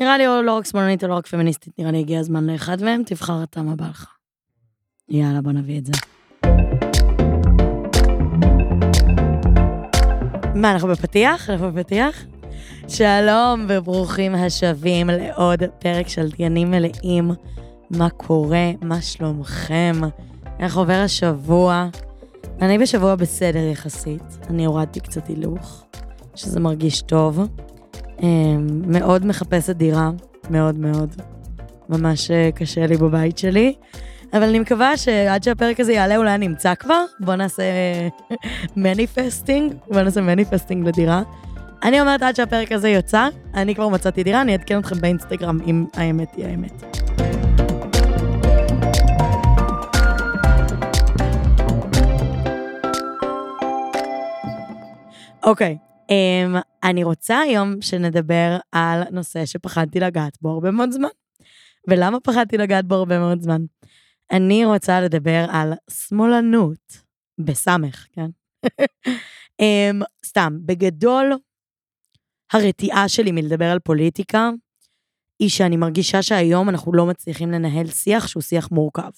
נראה לי לא רק שמאלנית או לא רק פמיניסטית, נראה לי הגיע הזמן לאחד מהם, תבחר אתה מה בא לך. יאללה, בוא נביא את זה. מה, אנחנו בפתיח? אנחנו בפתיח? שלום וברוכים השבים לעוד פרק של דיינים מלאים. מה קורה? מה שלומכם? איך עובר השבוע? אני בשבוע בסדר יחסית. אני הורדתי קצת הילוך, שזה מרגיש טוב. אמ, מאוד מחפשת דירה, מאוד מאוד. ממש אה, קשה לי בבית שלי. אבל אני מקווה שעד שהפרק הזה יעלה אולי אני אמצא כבר. בואו נעשה manifesting, בואו נעשה manifesting לדירה. אני אומרת עד שהפרק הזה יוצא, אני כבר מצאתי דירה, אני אעדכן אתכם באינסטגרם אם האמת היא האמת. אוקיי, um, אני רוצה היום שנדבר על נושא שפחדתי לגעת בו הרבה מאוד זמן. ולמה פחדתי לגעת בו הרבה מאוד זמן? אני רוצה לדבר על שמאלנות, בסמך, כן? um, סתם, בגדול, הרתיעה שלי מלדבר על פוליטיקה, היא שאני מרגישה שהיום אנחנו לא מצליחים לנהל שיח שהוא שיח מורכב.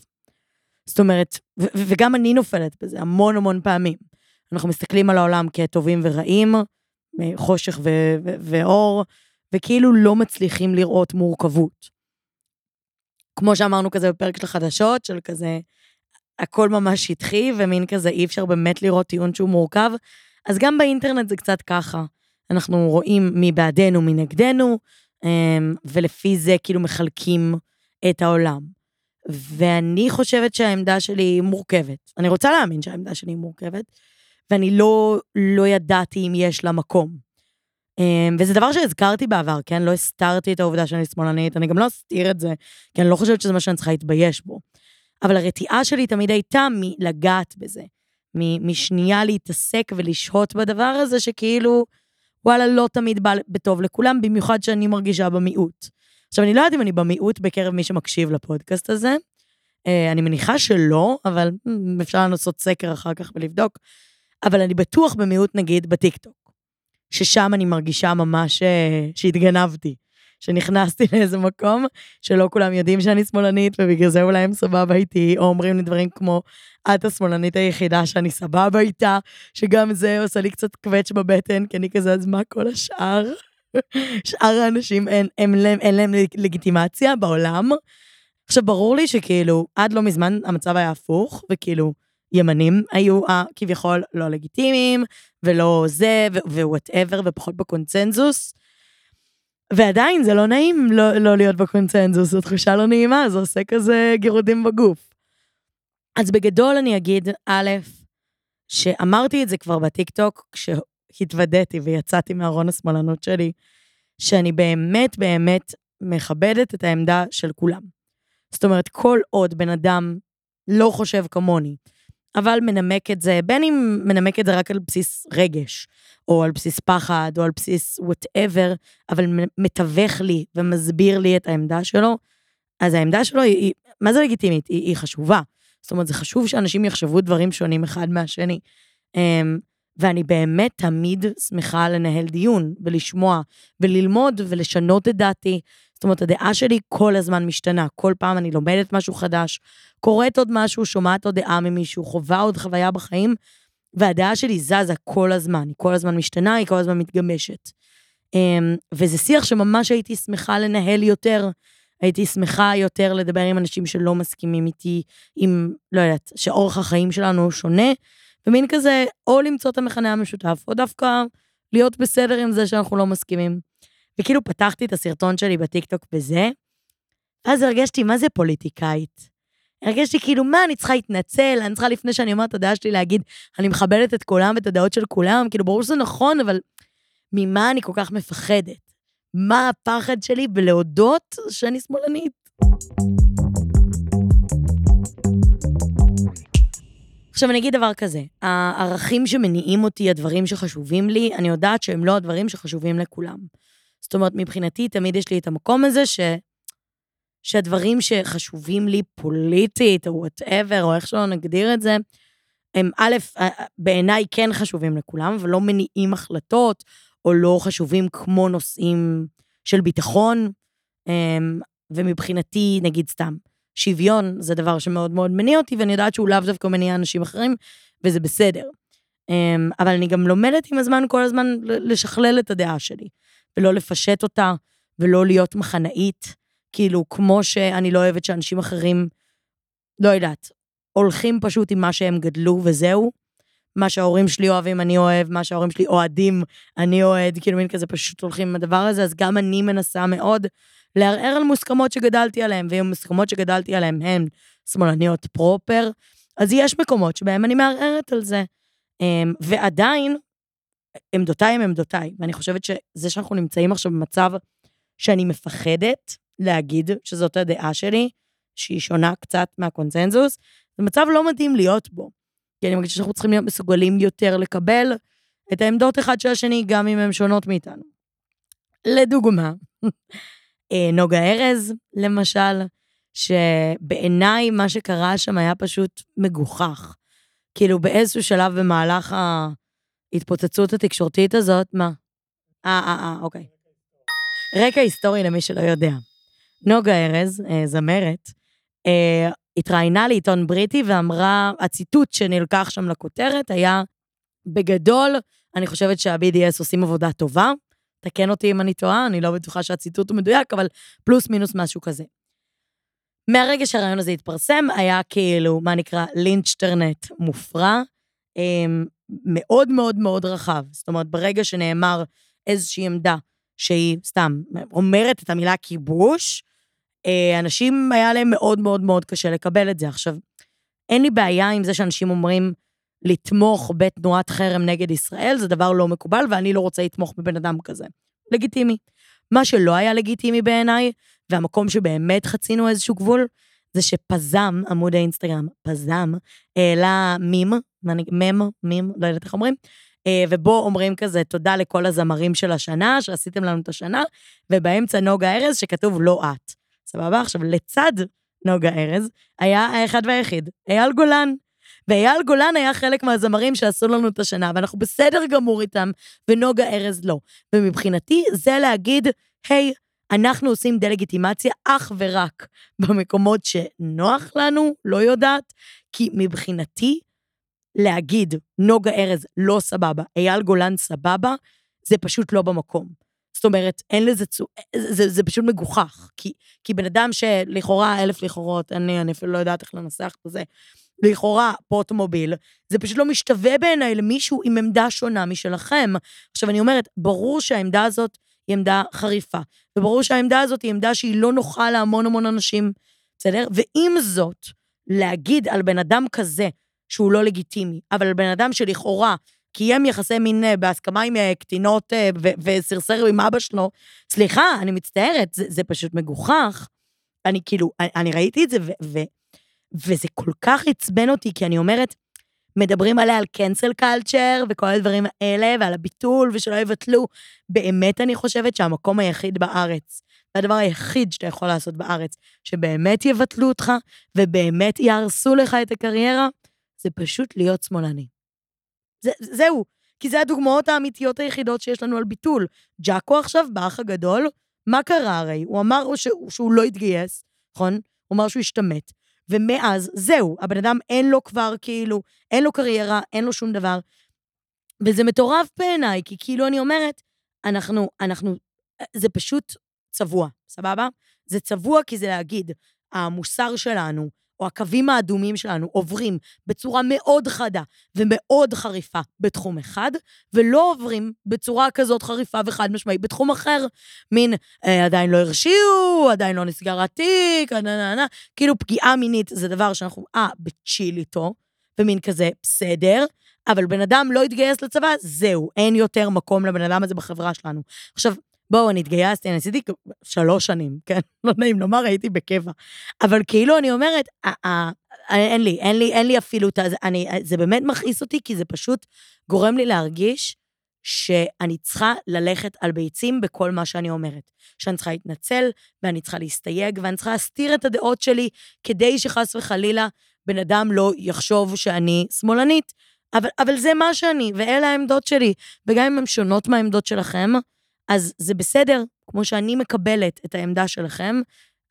זאת אומרת, וגם אני נופלת בזה המון המון פעמים. אנחנו מסתכלים על העולם כטובים ורעים, חושך ו- ו- ואור, וכאילו לא מצליחים לראות מורכבות. כמו שאמרנו כזה בפרק של החדשות, של כזה, הכל ממש שטחי, ומין כזה אי אפשר באמת לראות טיעון שהוא מורכב, אז גם באינטרנט זה קצת ככה. אנחנו רואים מי בעדנו, מי נגדנו, אמ, ולפי זה כאילו מחלקים את העולם. ואני חושבת שהעמדה שלי היא מורכבת. אני רוצה להאמין שהעמדה שלי היא מורכבת, ואני לא, לא ידעתי אם יש לה מקום. אמ, וזה דבר שהזכרתי בעבר, כן? לא הסתרתי את העובדה שאני שמאלנית, אני גם לא אסתיר את זה, כי אני לא חושבת שזה מה שאני צריכה להתבייש בו. אבל הרתיעה שלי תמיד הייתה מלגעת בזה, משנייה להתעסק ולשהות בדבר הזה, שכאילו, וואלה, לא תמיד בא בטוב לכולם, במיוחד שאני מרגישה במיעוט. עכשיו, אני לא יודעת אם אני במיעוט בקרב מי שמקשיב לפודקאסט הזה, אה, אני מניחה שלא, אבל אפשר לנסות סקר אחר כך ולבדוק. אבל אני בטוח במיעוט, נגיד, בטיקטוק, ששם אני מרגישה ממש אה, שהתגנבתי, שנכנסתי לאיזה מקום שלא כולם יודעים שאני שמאלנית, ובגלל זה אולי הם סבבה איתי, או אומרים לי דברים כמו, את השמאלנית היחידה שאני סבבה איתה, שגם זה עושה לי קצת קווץ' בבטן, כי אני כזה, אז מה כל השאר? שאר האנשים אין, אין, אין, אין להם לגיטימציה בעולם. עכשיו, ברור לי שכאילו, עד לא מזמן המצב היה הפוך, וכאילו, ימנים היו הכביכול לא לגיטימיים, ולא זה, ו-whatever, ופחות בקונצנזוס. ועדיין זה לא נעים לא, לא להיות בקונצנזוס, זו תחושה לא נעימה, זה עושה כזה גירודים בגוף. אז בגדול אני אגיד, א', שאמרתי את זה כבר בטיקטוק, כשהתוודעתי ויצאתי מארון השמאלנות שלי, שאני באמת באמת מכבדת את העמדה של כולם. זאת אומרת, כל עוד בן אדם לא חושב כמוני, אבל מנמק את זה, בין אם מנמק את זה רק על בסיס רגש, או על בסיס פחד, או על בסיס whatever, אבל מתווך לי ומסביר לי את העמדה שלו, אז העמדה שלו היא, היא מה זה לגיטימית? היא, היא חשובה. זאת אומרת, זה חשוב שאנשים יחשבו דברים שונים אחד מהשני. אמ, ואני באמת תמיד שמחה לנהל דיון, ולשמוע, וללמוד, ולשנות את דעתי. זאת אומרת, הדעה שלי כל הזמן משתנה, כל פעם אני לומדת משהו חדש, קוראת עוד משהו, שומעת עוד דעה ממישהו, חווה עוד חוויה בחיים, והדעה שלי זזה כל הזמן, היא כל הזמן משתנה, היא כל הזמן מתגמשת. אמ, וזה שיח שממש הייתי שמחה לנהל יותר, הייתי שמחה יותר לדבר עם אנשים שלא מסכימים איתי, עם, לא יודעת, שאורח החיים שלנו שונה, ומין כזה, או למצוא את המכנה המשותף, או דווקא להיות בסדר עם זה שאנחנו לא מסכימים. וכאילו פתחתי את הסרטון שלי בטיקטוק בזה, ואז הרגשתי, מה זה פוליטיקאית? הרגשתי כאילו, מה, אני צריכה להתנצל, אני צריכה לפני שאני אומרת את הדעה שלי להגיד, אני מכבדת את כולם ואת הדעות של כולם, כאילו, ברור שזה נכון, אבל ממה אני כל כך מפחדת? מה הפחד שלי בלהודות שאני שמאלנית? עכשיו, אני אגיד דבר כזה, הערכים שמניעים אותי, הדברים שחשובים לי, אני יודעת שהם לא הדברים שחשובים לכולם. זאת אומרת, מבחינתי תמיד יש לי את המקום הזה ש... שהדברים שחשובים לי פוליטית, או וואטאבר, או איך שלא נגדיר את זה, הם א', בעיניי כן חשובים לכולם, אבל לא מניעים החלטות, או לא חשובים כמו נושאים של ביטחון, אמ, ומבחינתי, נגיד סתם, שוויון זה דבר שמאוד מאוד מניע אותי, ואני יודעת שהוא לאו דווקא מניע אנשים אחרים, וזה בסדר. אמ, אבל אני גם לומדת עם הזמן כל הזמן לשכלל את הדעה שלי, ולא לפשט אותה, ולא להיות מחנאית, כאילו, כמו שאני לא אוהבת שאנשים אחרים, לא יודעת, הולכים פשוט עם מה שהם גדלו וזהו. מה שההורים שלי אוהבים, אני אוהב, מה שההורים שלי אוהדים, אני אוהד, כאילו מין כזה פשוט הולכים עם הדבר הזה, אז גם אני מנסה מאוד לערער על מוסכמות שגדלתי עליהן, ואם המוסכמות שגדלתי עליהן הן שמאלניות פרופר, אז יש מקומות שבהם אני מערערת על זה. אמ, ועדיין, עמדותיי הן עמדותיי, ואני חושבת שזה שאנחנו נמצאים עכשיו במצב שאני מפחדת להגיד שזאת הדעה שלי, שהיא שונה קצת מהקונצנזוס, זה מצב לא מדהים להיות בו. כי אני מרגישה שאנחנו צריכים להיות מסוגלים יותר לקבל את העמדות אחד של השני, גם אם הן שונות מאיתנו. לדוגמה, אה, נוגה ארז, למשל, שבעיניי מה שקרה שם היה פשוט מגוחך. כאילו באיזשהו שלב במהלך ההתפוצצות התקשורתית הזאת, מה? אה, אה, אה, אוקיי. רקע היסטורי למי שלא יודע. נוגה ארז, אה, זמרת, אה, התראיינה לעיתון בריטי ואמרה, הציטוט שנלקח שם לכותרת היה, בגדול, אני חושבת שה-BDS עושים עבודה טובה. תקן אותי אם אני טועה, אני לא בטוחה שהציטוט הוא מדויק, אבל פלוס מינוס משהו כזה. מהרגע שהרעיון הזה התפרסם, היה כאילו, מה נקרא, לינצ'טרנט מופרע, אמ, מאוד מאוד מאוד רחב. זאת אומרת, ברגע שנאמר איזושהי עמדה שהיא, סתם, אומרת את המילה כיבוש, אה, אנשים, היה להם מאוד מאוד מאוד קשה לקבל את זה. עכשיו, אין לי בעיה עם זה שאנשים אומרים לתמוך בתנועת חרם נגד ישראל, זה דבר לא מקובל, ואני לא רוצה לתמוך בבן אדם כזה. לגיטימי. מה שלא היה לגיטימי בעיניי, והמקום שבאמת חצינו איזשהו גבול, זה שפזם, עמוד האינסטגרם, פזם, העלה מים, מם, מים, לא יודעת איך אומרים, אה, ובו אומרים כזה, תודה לכל הזמרים של השנה, שעשיתם לנו את השנה, ובאמצע נוגה ארז, שכתוב לא את. סבבה? עכשיו, לצד נוגה ארז, היה האחד והיחיד, אייל גולן. ואייל גולן היה חלק מהזמרים שעשו לנו את השנה, ואנחנו בסדר גמור איתם, ונוגה ארז לא. ומבחינתי, זה להגיד, היי, אנחנו עושים דה-לגיטימציה אך ורק במקומות שנוח לנו, לא יודעת, כי מבחינתי, להגיד נוגה ארז לא סבבה, אייל גולן סבבה, זה פשוט לא במקום. זאת אומרת, אין לזה צו... זה, זה, זה פשוט מגוחך. כי, כי בן אדם שלכאורה, אלף לכאורות, אני, אני אפילו לא יודעת איך לנסח את זה, לכאורה פוטמוביל, זה פשוט לא משתווה בעיניי למישהו עם עמדה שונה משלכם. עכשיו, אני אומרת, ברור שהעמדה הזאת היא עמדה חריפה, וברור שהעמדה הזאת היא עמדה שהיא לא נוחה להמון המון אנשים, בסדר? ועם זאת, להגיד על בן אדם כזה שהוא לא לגיטימי, אבל בן אדם שלכאורה קיים יחסי מין אה, בהסכמה עם אה, קטינות אה, וסרסר עם אבא שלו, סליחה, אני מצטערת, זה, זה פשוט מגוחך. אני כאילו, אני, אני ראיתי את זה, ו, ו, וזה כל כך עצבן אותי, כי אני אומרת, מדברים עליה על cancel culture וכל הדברים האלה, ועל הביטול, ושלא יבטלו. באמת אני חושבת שהמקום היחיד בארץ, והדבר היחיד שאתה יכול לעשות בארץ, שבאמת יבטלו אותך, ובאמת יהרסו לך את הקריירה, זה פשוט להיות שמאלני. זה, זהו, כי זה הדוגמאות האמיתיות היחידות שיש לנו על ביטול. ג'אקו עכשיו, באח הגדול, מה קרה הרי? הוא אמר שהוא, שהוא לא התגייס, נכון? הוא אמר שהוא השתמט. ומאז, זהו, הבן אדם אין לו כבר כאילו, אין לו קריירה, אין לו שום דבר. וזה מטורף בעיניי, כי כאילו אני אומרת, אנחנו, אנחנו, זה פשוט צבוע, סבבה? זה צבוע כי זה להגיד, המוסר שלנו, או הקווים האדומים שלנו עוברים בצורה מאוד חדה ומאוד חריפה בתחום אחד, ולא עוברים בצורה כזאת חריפה וחד משמעית בתחום אחר. מין, אה, עדיין לא הרשיעו, עדיין לא נסגר התיק, נה נה, כאילו פגיעה מינית זה דבר שאנחנו, אה, בצ'יל איתו, ומין כזה, בסדר, אבל בן אדם לא התגייס לצבא, זהו, אין יותר מקום לבן אדם הזה בחברה שלנו. עכשיו, בואו, אני התגייסתי, אני עשיתי שלוש שנים, כן? לא נעים לומר, הייתי בקבע. אבל כאילו, אני אומרת, אין לי, אין לי, אין לי אפילו את זה, אני, זה באמת מכעיס אותי, כי זה פשוט גורם לי להרגיש שאני צריכה ללכת על ביצים בכל מה שאני אומרת. שאני צריכה להתנצל, ואני צריכה להסתייג, ואני צריכה להסתיר את הדעות שלי, כדי שחס וחלילה בן אדם לא יחשוב שאני שמאלנית. אבל, אבל זה מה שאני, ואלה העמדות שלי. וגם אם הן שונות מהעמדות שלכם, אז זה בסדר, כמו שאני מקבלת את העמדה שלכם,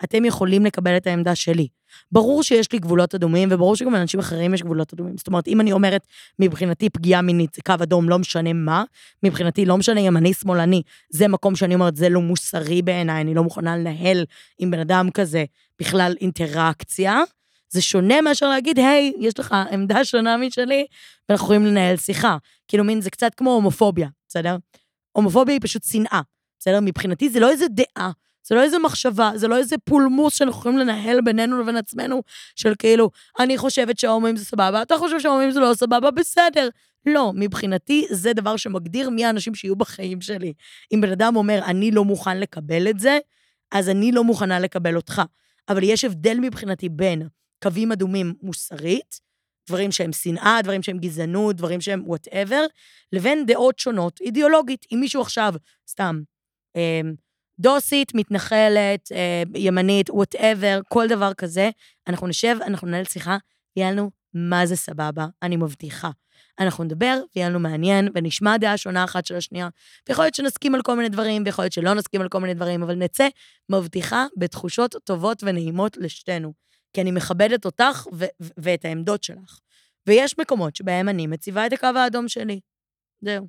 אתם יכולים לקבל את העמדה שלי. ברור שיש לי גבולות אדומים, וברור שגם לאנשים אחרים יש גבולות אדומים. זאת אומרת, אם אני אומרת, מבחינתי פגיעה מינית זה קו אדום, לא משנה מה, מבחינתי לא משנה ימני, שמאלני, זה מקום שאני אומרת, זה לא מוסרי בעיניי, אני לא מוכנה לנהל עם בן אדם כזה בכלל אינטראקציה. זה שונה מאשר להגיד, היי, יש לך עמדה שונה משלי, ואנחנו יכולים לנהל שיחה. כאילו, מין, זה קצת כמו הומופוביה, בסדר? הומופוביה היא פשוט שנאה, בסדר? מבחינתי זה לא איזה דעה, זה לא איזה מחשבה, זה לא איזה פולמוס שאנחנו יכולים לנהל בינינו לבין עצמנו, של כאילו, אני חושבת שההומואים זה סבבה, אתה חושב שההומואים זה לא סבבה, בסדר. לא, מבחינתי זה דבר שמגדיר מי האנשים שיהיו בחיים שלי. אם בן אדם אומר, אני לא מוכן לקבל את זה, אז אני לא מוכנה לקבל אותך. אבל יש הבדל מבחינתי בין קווים אדומים מוסרית, דברים שהם שנאה, דברים שהם גזענות, דברים שהם whatever, לבין דעות שונות אידיאולוגית. אם מישהו עכשיו, סתם, אה, דוסית, מתנחלת, אה, ימנית, whatever, כל דבר כזה, אנחנו נשב, אנחנו ננהל שיחה, יהיה לנו מה זה סבבה, אני מבטיחה. אנחנו נדבר, ויהיה לנו מעניין, ונשמע דעה שונה אחת של השנייה. ויכול להיות שנסכים על כל מיני דברים, ויכול להיות שלא נסכים על כל מיני דברים, אבל נצא, מבטיחה, בתחושות טובות ונעימות לשתינו. כי אני מכבדת אותך ו- ו- ואת העמדות שלך. ויש מקומות שבהם אני מציבה את הקו האדום שלי. זהו.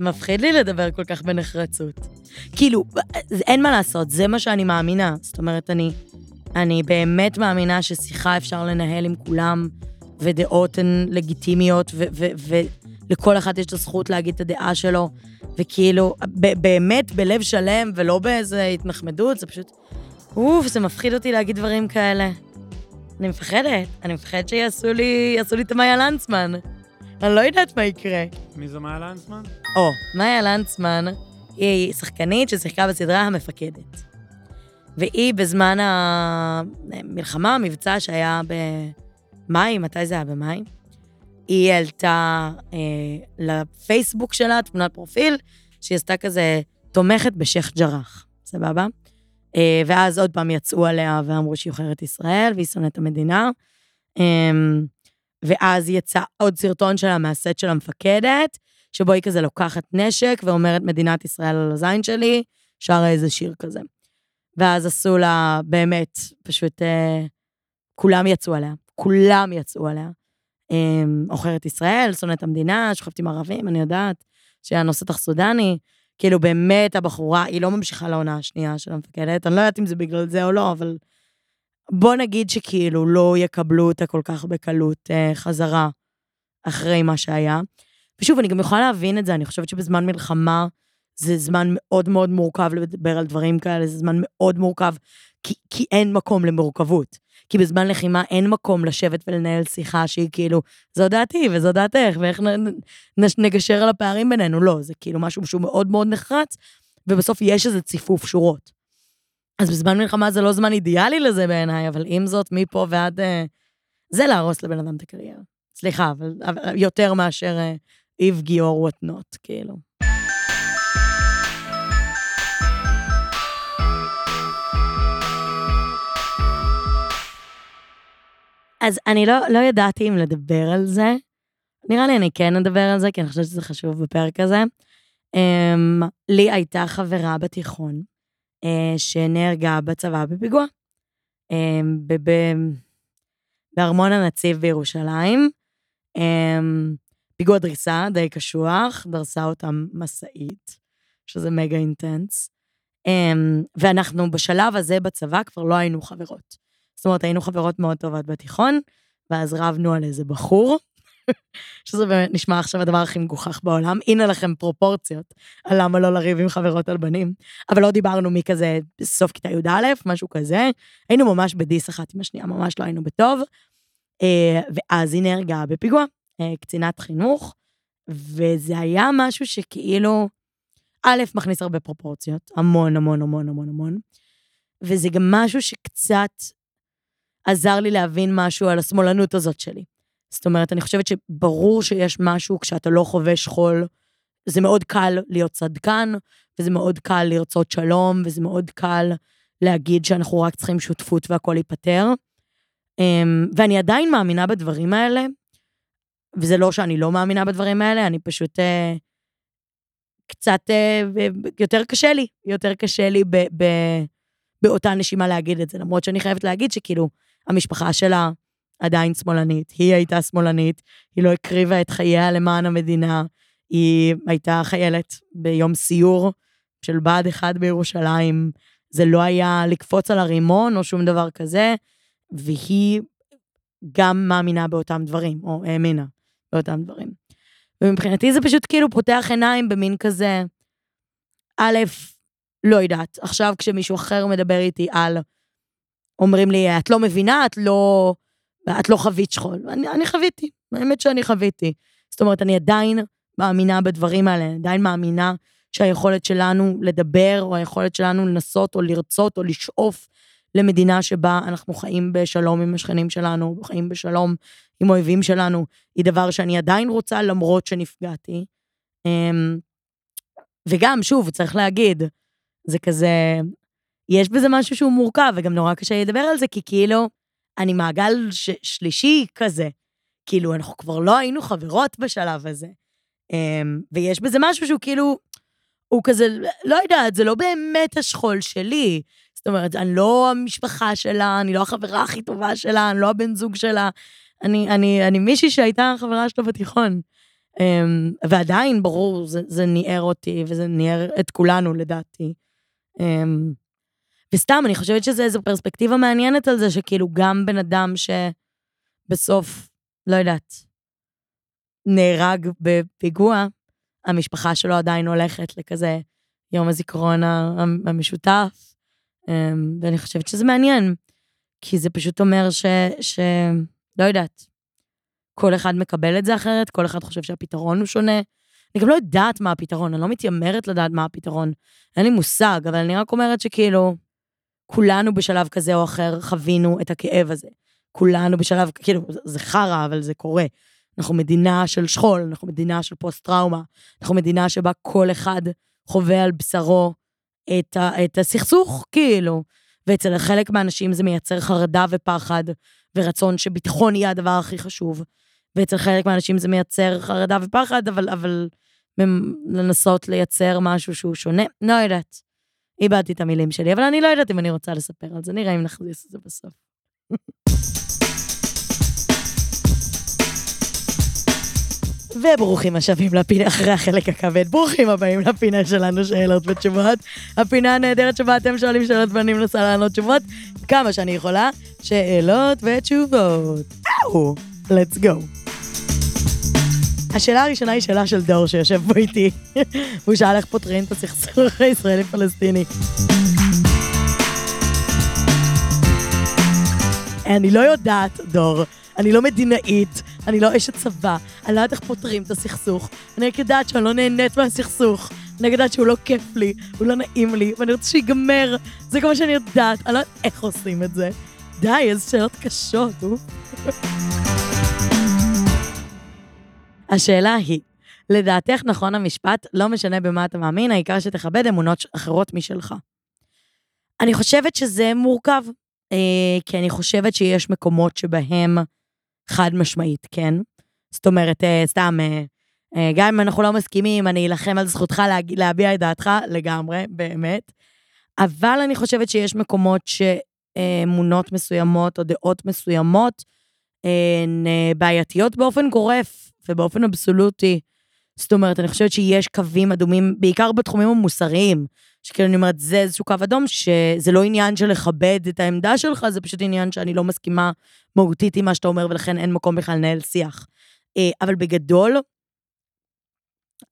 מפחיד לי לדבר כל כך בנחרצות. כאילו, אין מה לעשות, זה מה שאני מאמינה. זאת אומרת, אני, אני באמת מאמינה ששיחה אפשר לנהל עם כולם, ודעות הן לגיטימיות, ולכל אחד יש את הזכות להגיד את הדעה שלו, וכאילו, באמת בלב שלם ולא באיזה התנחמדות, זה פשוט... אוף, זה מפחיד אותי להגיד דברים כאלה. אני מפחדת, אני מפחדת שיעשו לי, יעשו לי את מאיה לנצמן. אני לא יודעת מה יקרה. מי זו מאיה לנצמן? או, מאיה לנצמן היא שחקנית ששיחקה בסדרה המפקדת. והיא בזמן המלחמה, המבצע שהיה במאי, מתי זה היה במאי? היא העלתה אה, לפייסבוק שלה תמונת פרופיל, שהיא עשתה כזה תומכת בשייח' ג'ראח, סבבה? אה, ואז עוד פעם יצאו עליה ואמרו שהיא עוכרת ישראל והיא שונאת המדינה. אה, ואז יצא עוד סרטון שלה מהסט של המפקדת, שבו היא כזה לוקחת נשק ואומרת מדינת ישראל על הזין שלי, שרה איזה שיר כזה. ואז עשו לה, באמת, פשוט, אה, כולם יצאו עליה, כולם יצאו עליה. עוכרת ישראל, שונאת המדינה, שוכבת עם ערבים, אני יודעת, שהיה נוסטח סודני. כאילו, באמת הבחורה, היא לא ממשיכה לעונה השנייה של המפקדת, אני לא יודעת אם זה בגלל זה או לא, אבל בוא נגיד שכאילו לא יקבלו אותה כל כך בקלות אה, חזרה אחרי מה שהיה. ושוב, אני גם יכולה להבין את זה, אני חושבת שבזמן מלחמה זה זמן מאוד מאוד מורכב לדבר על דברים כאלה, זה זמן מאוד מורכב, כי, כי אין מקום למורכבות. כי בזמן לחימה אין מקום לשבת ולנהל שיחה שהיא כאילו, זו דעתי וזו דעתך, ואיך נ, נ, נגשר על הפערים בינינו. לא, זה כאילו משהו שהוא מאוד מאוד נחרץ, ובסוף יש איזה ציפוף שורות. אז בזמן מלחמה זה לא זמן אידיאלי לזה בעיניי, אבל עם זאת, מפה ועד... אה, זה להרוס לבן אדם את הקריירה. סליחה, אבל, אבל יותר מאשר אה, איב גיאור וואטנוט, כאילו. אז אני לא, לא ידעתי אם לדבר על זה. נראה לי אני כן אדבר על זה, כי אני חושבת שזה חשוב בפרק הזה. Um, לי הייתה חברה בתיכון, uh, שנהרגה בצבא בפיגוע. Um, בארמון הנציב בירושלים. Um, פיגוע דריסה די קשוח, דרסה אותם משאית, שזה מגה אינטנס. Um, ואנחנו בשלב הזה בצבא כבר לא היינו חברות. זאת אומרת, היינו חברות מאוד טובות בתיכון, ואז רבנו על איזה בחור, שזה באמת נשמע עכשיו הדבר הכי מגוחך בעולם. הנה לכם פרופורציות על למה לא לריב עם חברות על בנים. אבל לא דיברנו מכזה סוף כיתה י"א, משהו כזה. היינו ממש בדיס אחת עם השנייה, ממש לא היינו בטוב. אה, ואז היא נהרגה בפיגוע, אה, קצינת חינוך, וזה היה משהו שכאילו, א', מכניס הרבה פרופורציות, המון, המון, המון, המון, המון. וזה גם משהו שקצת עזר לי להבין משהו על השמאלנות הזאת שלי. זאת אומרת, אני חושבת שברור שיש משהו כשאתה לא חווה שכול, זה מאוד קל להיות צדקן, וזה מאוד קל לרצות שלום, וזה מאוד קל להגיד שאנחנו רק צריכים שותפות והכול ייפתר. אמ, ואני עדיין מאמינה בדברים האלה, וזה לא שאני לא מאמינה בדברים האלה, אני פשוט... אה, קצת אה, יותר קשה לי, יותר קשה לי ב, ב, באותה נשימה להגיד את זה, למרות שאני חייבת להגיד שכאילו, המשפחה שלה עדיין שמאלנית, היא הייתה שמאלנית, היא לא הקריבה את חייה למען המדינה, היא הייתה חיילת ביום סיור של בה"ד 1 בירושלים, זה לא היה לקפוץ על הרימון או שום דבר כזה, והיא גם מאמינה באותם דברים, או האמינה באותם דברים. ומבחינתי זה פשוט כאילו פותח עיניים במין כזה, א', לא יודעת, עכשיו כשמישהו אחר מדבר איתי על, אומרים לי, את לא מבינה, את לא, את לא חווית שכול. אני, אני חוויתי, האמת שאני חוויתי. זאת אומרת, אני עדיין מאמינה בדברים האלה, עדיין מאמינה שהיכולת שלנו לדבר, או היכולת שלנו לנסות, או לרצות, או לשאוף למדינה שבה אנחנו חיים בשלום עם השכנים שלנו, חיים בשלום עם אויבים שלנו, היא דבר שאני עדיין רוצה למרות שנפגעתי. אמ, וגם, שוב, צריך להגיד, זה כזה, יש בזה משהו שהוא מורכב, וגם נורא קשה לדבר על זה, כי כאילו, אני מעגל ש- שלישי כזה. כאילו, אנחנו כבר לא היינו חברות בשלב הזה. אמ, ויש בזה משהו שהוא כאילו, הוא כזה, לא יודעת, זה לא באמת השכול שלי. זאת אומרת, אני לא המשפחה שלה, אני לא החברה הכי טובה שלה, אני לא הבן זוג שלה. אני, אני, אני מישהי שהייתה חברה שלו בתיכון. Um, ועדיין, ברור, זה, זה ניער אותי, וזה ניער את כולנו, לדעתי. וסתם, אני חושבת שזה איזו פרספקטיבה מעניינת על זה, שכאילו גם בן אדם שבסוף, לא יודעת, נהרג בפיגוע, המשפחה שלו עדיין הולכת לכזה יום הזיכרון המשותף, אמ, ואני חושבת שזה מעניין, כי זה פשוט אומר ש... ש... לא יודעת, כל אחד מקבל את זה אחרת, כל אחד חושב שהפתרון הוא שונה. אני גם לא יודעת מה הפתרון, אני לא מתיימרת לדעת מה הפתרון. אין לי מושג, אבל אני רק אומרת שכאילו, כולנו בשלב כזה או אחר חווינו את הכאב הזה. כולנו בשלב, כאילו, זה חרא, אבל זה קורה. אנחנו מדינה של שכול, אנחנו מדינה של פוסט-טראומה, אנחנו מדינה שבה כל אחד חווה על בשרו את, ה, את הסכסוך, כאילו. ואצל חלק מהאנשים זה מייצר חרדה ופחד, ורצון שביטחון יהיה הדבר הכי חשוב. ואצל חלק מהאנשים זה מייצר חרדה ופחד, אבל, אבל לנסות לייצר משהו שהוא שונה, לא יודעת. איבדתי את המילים שלי, אבל אני לא יודעת אם אני רוצה לספר על זה, נראה אם נכניס את זה בסוף. וברוכים השבים לפינה אחרי החלק הכבד. ברוכים הבאים לפינה שלנו, שאלות ותשובות. הפינה הנהדרת שבה אתם שואלים שאלות ואני מנסה לענות תשובות כמה שאני יכולה. שאלות ותשובות. אהו, let's go. השאלה הראשונה היא שאלה של דור שיושב פה איתי. והוא שאל איך פותרים את הסכסוך הישראלי-פלסטיני. אני לא יודעת, דור. אני לא מדינאית, אני לא אשת צבא, אני לא יודעת איך פותרים את הסכסוך. אני רק יודעת שאני לא נהנית מהסכסוך. אני יודעת שהוא לא כיף לי, הוא לא נעים לי, ואני רוצה שיגמר. זה כל מה שאני יודעת, אני לא יודעת איך עושים את זה. די, איזה שאלות קשות, אוף. השאלה היא, לדעתך נכון המשפט, לא משנה במה אתה מאמין, העיקר שתכבד אמונות אחרות משלך. אני חושבת שזה מורכב, אה, כי אני חושבת שיש מקומות שבהם חד משמעית, כן? זאת אומרת, אה, סתם, אה, אה, גם אם אנחנו לא מסכימים, אני אלחם על זכותך להג... להביע את דעתך לגמרי, באמת. אבל אני חושבת שיש מקומות שאמונות מסוימות או דעות מסוימות הן בעייתיות באופן גורף ובאופן אבסולוטי. זאת אומרת, אני חושבת שיש קווים אדומים, בעיקר בתחומים המוסריים, שכאילו אני אומרת, זה איזשהו קו אדום, שזה לא עניין של לכבד את העמדה שלך, זה פשוט עניין שאני לא מסכימה מהותית עם מה שאתה אומר, ולכן אין מקום בכלל לנהל שיח. אה, אבל בגדול,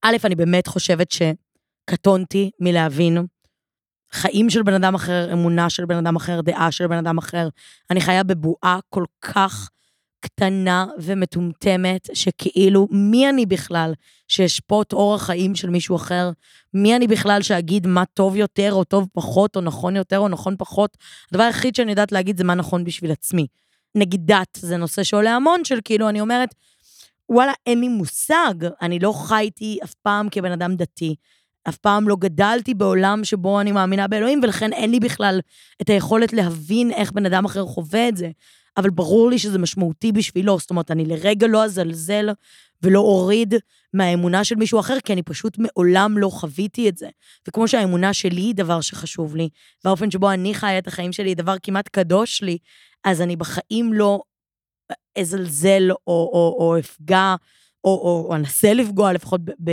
א', אני באמת חושבת שקטונתי מלהבין חיים של בן אדם אחר, אמונה של בן אדם אחר, דעה של בן אדם אחר. אני חיה בבועה כל כך קטנה ומטומטמת, שכאילו, מי אני בכלל שאשפוט אורח חיים של מישהו אחר? מי אני בכלל שאגיד מה טוב יותר, או טוב פחות, או נכון יותר, או נכון פחות? הדבר היחיד שאני יודעת להגיד זה מה נכון בשביל עצמי. נגיד דת, זה נושא שעולה המון של כאילו, אני אומרת, וואלה, אין לי מושג, אני לא חייתי אף פעם כבן אדם דתי. אף פעם לא גדלתי בעולם שבו אני מאמינה באלוהים, ולכן אין לי בכלל את היכולת להבין איך בן אדם אחר חווה את זה. אבל ברור לי שזה משמעותי בשבילו, זאת אומרת, אני לרגע לא אזלזל ולא אוריד מהאמונה של מישהו אחר, כי אני פשוט מעולם לא חוויתי את זה. וכמו שהאמונה שלי היא דבר שחשוב לי, והאופן שבו אני חיה את החיים שלי היא דבר כמעט קדוש לי, אז אני בחיים לא אזלזל או, או, או אפגע, או, או, או אנסה לפגוע לפחות ב, ב,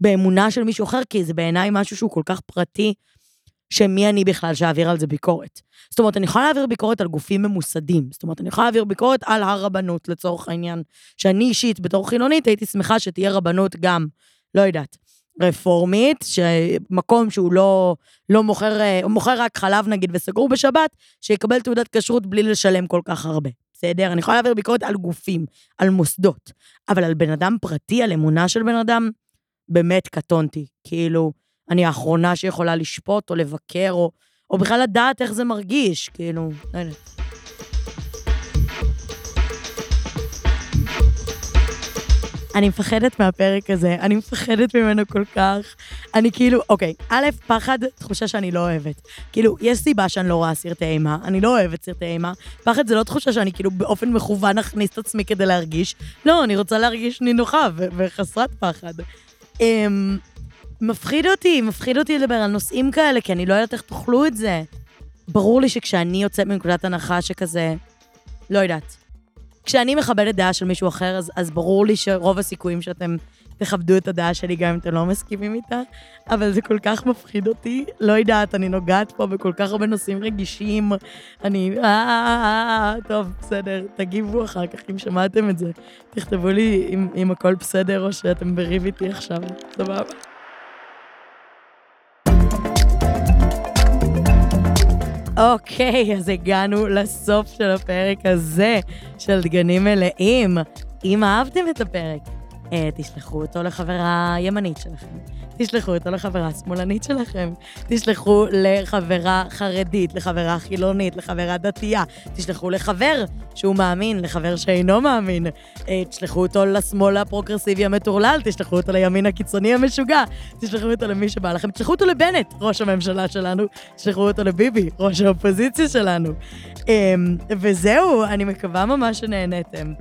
באמונה של מישהו אחר, כי זה בעיניי משהו שהוא כל כך פרטי, שמי אני בכלל שאעביר על זה ביקורת. זאת אומרת, אני יכולה להעביר ביקורת על גופים ממוסדים. זאת אומרת, אני יכולה להעביר ביקורת על הרבנות, לצורך העניין. שאני אישית, בתור חילונית, הייתי שמחה שתהיה רבנות גם, לא יודעת, רפורמית, שמקום שהוא לא, לא מוכר, מוכר רק חלב נגיד וסגור בשבת, שיקבל תעודת כשרות בלי לשלם כל כך הרבה. בסדר? אני יכולה להעביר ביקורת על גופים, על מוסדות, אבל על בן אדם פרטי, על אמונה של בן אדם, באמת קטונתי. כאילו, אני האחרונה שיכולה לשפוט או לבקר, או, או בכלל לדעת איך זה מרגיש, כאילו, לא יודעת. אני מפחדת מהפרק הזה, אני מפחדת ממנו כל כך. אני כאילו, אוקיי, א', פחד, תחושה שאני לא אוהבת. כאילו, יש סיבה שאני לא רואה סרטי אימה, אני לא אוהבת סרטי אימה. פחד זה לא תחושה שאני כאילו באופן מכוון אכניס את עצמי כדי להרגיש. לא, אני רוצה להרגיש נינוחה וחסרת פחד. אמ, מפחיד אותי, מפחיד אותי לדבר על נושאים כאלה, כי אני לא יודעת איך תאכלו את זה. ברור לי שכשאני יוצאת מנקודת הנחה שכזה, לא יודעת. כשאני מכבדת דעה של מישהו אחר, אז, אז ברור לי שרוב הסיכויים שאתם תכבדו את הדעה שלי גם אם אתם לא מסכימים איתה, אבל זה כל כך מפחיד אותי. לא יודעת, אני נוגעת פה בכל כך הרבה נושאים רגישים. אני... אה, אה, אה, טוב, בסדר, תגיבו אחר כך אם שמעתם את זה. תכתבו לי אם, אם הכל בסדר או שאתם בריב איתי עכשיו, סבבה. אוקיי, אז הגענו לסוף של הפרק הזה של דגנים מלאים. אם אהבתם את הפרק, תשלחו אותו לחברה ימנית שלכם, תשלחו אותו לחברה שמאלנית שלכם, תשלחו לחברה חרדית, לחברה חילונית, לחברה דתייה, תשלחו לחבר שהוא מאמין, לחבר שאינו מאמין, אה, תשלחו אותו לשמאל הפרוגרסיבי המטורלל, תשלחו אותו לימין הקיצוני המשוגע, תשלחו אותו למי שבא לכם, תשלחו אותו לבנט, ראש הממשלה שלנו, תשלחו אותו לביבי, ראש האופוזיציה שלנו. אמ, וזהו, אני מקווה ממש שנהנתם.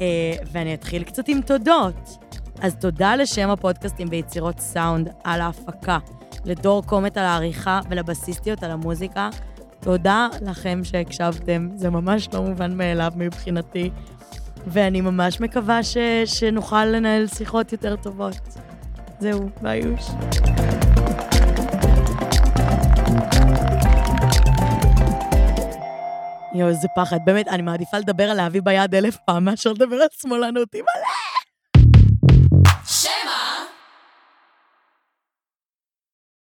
אה, ואני אתחיל קצת עם תודות. אז תודה לשם הפודקאסטים ביצירות סאונד על ההפקה, לדור קומט על העריכה ולבסיסטיות על המוזיקה. תודה לכם שהקשבתם, זה ממש לא מובן מאליו מבחינתי, ואני ממש מקווה ש... שנוכל לנהל שיחות יותר טובות. זהו, ביוש. יואו, איזה פחד. באמת, אני מעדיפה לדבר על להביא ביד אלף פעם מאשר לדבר על שמאלנות. אימא'לה!